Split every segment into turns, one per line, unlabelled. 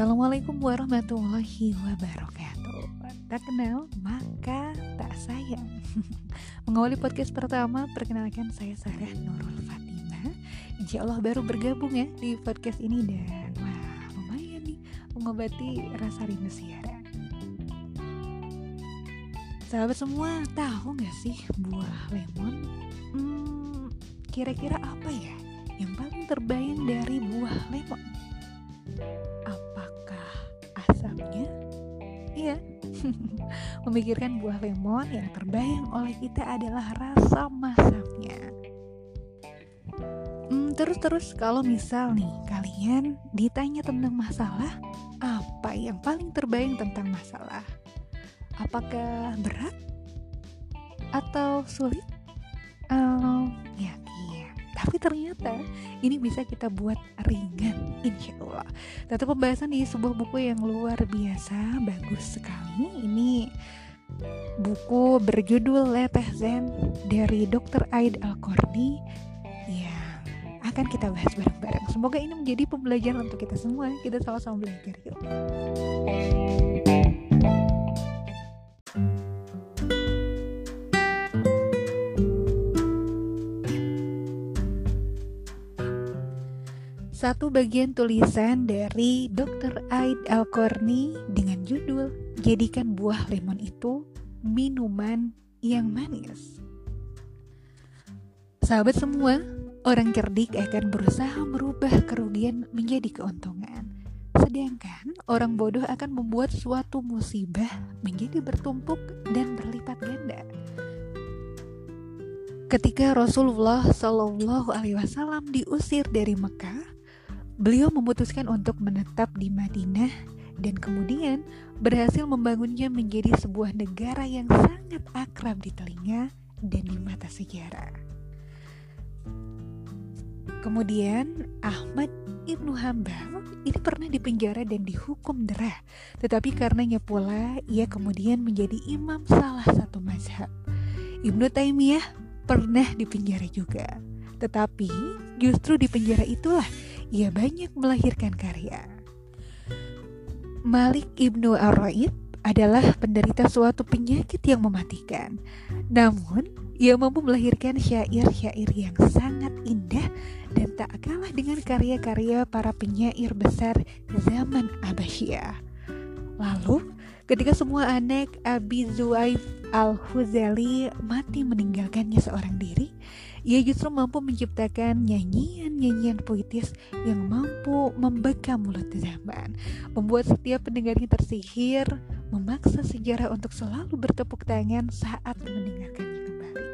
Assalamualaikum warahmatullahi wabarakatuh Tak kenal maka tak sayang Mengawali podcast pertama Perkenalkan saya Sarah Nurul Fatimah Insya Allah baru bergabung ya di podcast ini Dan wah lumayan nih Mengobati rasa rindu siaran Sahabat semua tahu gak sih buah lemon? Hmm, kira-kira apa ya yang paling terbayang dari buah lemon? Memikirkan buah lemon yang terbayang oleh kita adalah rasa masaknya. Hmm, terus-terus kalau misal nih kalian ditanya tentang masalah, apa yang paling terbayang tentang masalah? Apakah berat atau sulit? Um, tapi ternyata ini bisa kita buat ringan insya Allah Tentu pembahasan di sebuah buku yang luar biasa bagus sekali. Ini buku berjudul Leteh Zen dari Dr. Aid Al-Korni yang akan kita bahas bareng-bareng. Semoga ini menjadi pembelajaran untuk kita semua. Kita sama-sama belajar yuk satu bagian tulisan dari Dr. Aid Al-Korni dengan judul Jadikan buah lemon itu minuman yang manis. Sahabat semua, orang cerdik akan berusaha merubah kerugian menjadi keuntungan. Sedangkan orang bodoh akan membuat suatu musibah menjadi bertumpuk dan berlipat ganda. Ketika Rasulullah Shallallahu Alaihi Wasallam diusir dari Mekah, Beliau memutuskan untuk menetap di Madinah dan kemudian berhasil membangunnya menjadi sebuah negara yang sangat akrab di telinga dan di mata sejarah. Kemudian Ahmad Ibnu Hambal ini pernah dipenjara dan dihukum derah, tetapi karenanya pula ia kemudian menjadi imam salah satu mazhab. Ibnu Taimiyah pernah dipenjara juga, tetapi justru di penjara itulah ia banyak melahirkan karya. Malik Ibnu Ar-Raid adalah penderita suatu penyakit yang mematikan. Namun, ia mampu melahirkan syair-syair yang sangat indah dan tak kalah dengan karya-karya para penyair besar zaman Abbasiyah. Lalu, ketika semua anak Abi Zuaif Al-Huzali mati meninggalkannya seorang diri, ia justru mampu menciptakan nyanyian-nyanyian puitis yang mampu membekam mulut zaman, membuat setiap pendengarnya tersihir, memaksa sejarah untuk selalu bertepuk tangan saat mendengarkannya kembali.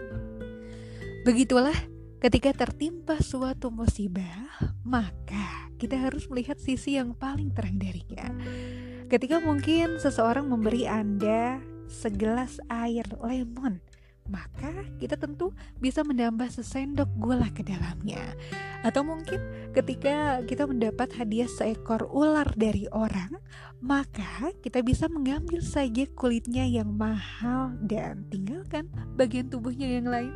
Begitulah ketika tertimpa suatu musibah, maka kita harus melihat sisi yang paling terang darinya. Ketika mungkin seseorang memberi Anda segelas air lemon maka kita tentu bisa menambah sesendok gula ke dalamnya. Atau mungkin ketika kita mendapat hadiah seekor ular dari orang, maka kita bisa mengambil saja kulitnya yang mahal dan tinggalkan bagian tubuhnya yang lain.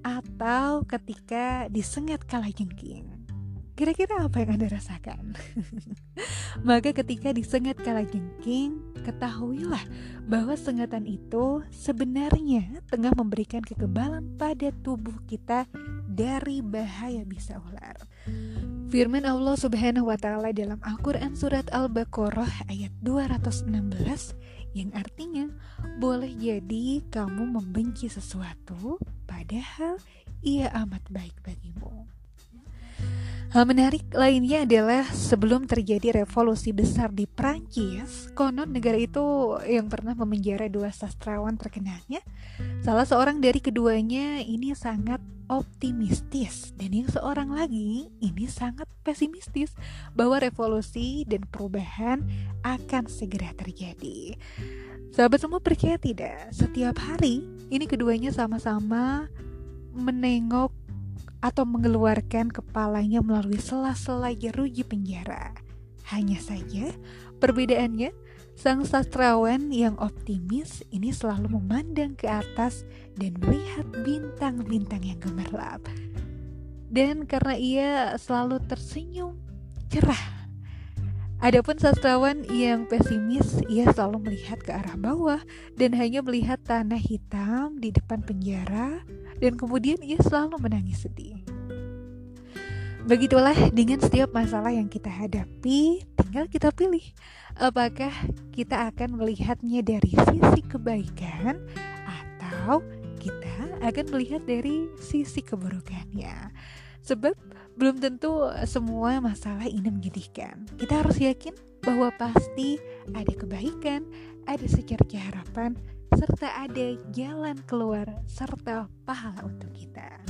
Atau ketika disengat kala jengking, Kira-kira apa yang Anda rasakan? Maka ketika disengat kala jengking, ketahuilah bahwa sengatan itu sebenarnya tengah memberikan kekebalan pada tubuh kita dari bahaya bisa ular. Firman Allah Subhanahu wa taala dalam Al-Qur'an surat Al-Baqarah ayat 216 yang artinya boleh jadi kamu membenci sesuatu padahal ia amat baik bagimu. Hal menarik lainnya adalah sebelum terjadi revolusi besar di Prancis, konon negara itu yang pernah memenjara dua sastrawan terkenalnya, salah seorang dari keduanya ini sangat optimistis dan yang seorang lagi ini sangat pesimistis bahwa revolusi dan perubahan akan segera terjadi. Sahabat semua percaya tidak? Setiap hari ini keduanya sama-sama menengok atau mengeluarkan kepalanya melalui sela-sela jeruji penjara. Hanya saja, perbedaannya, sang sastrawan yang optimis ini selalu memandang ke atas dan melihat bintang-bintang yang gemerlap. Dan karena ia selalu tersenyum cerah, Adapun sastrawan yang pesimis, ia selalu melihat ke arah bawah dan hanya melihat tanah hitam di depan penjara dan kemudian ia selalu menangis sedih. Begitulah dengan setiap masalah yang kita hadapi, tinggal kita pilih apakah kita akan melihatnya dari sisi kebaikan atau kita akan melihat dari sisi keburukannya. Sebab belum tentu semua masalah ini menyedihkan. Kita harus yakin bahwa pasti ada kebaikan, ada secerca harapan, serta ada jalan keluar serta pahala untuk kita.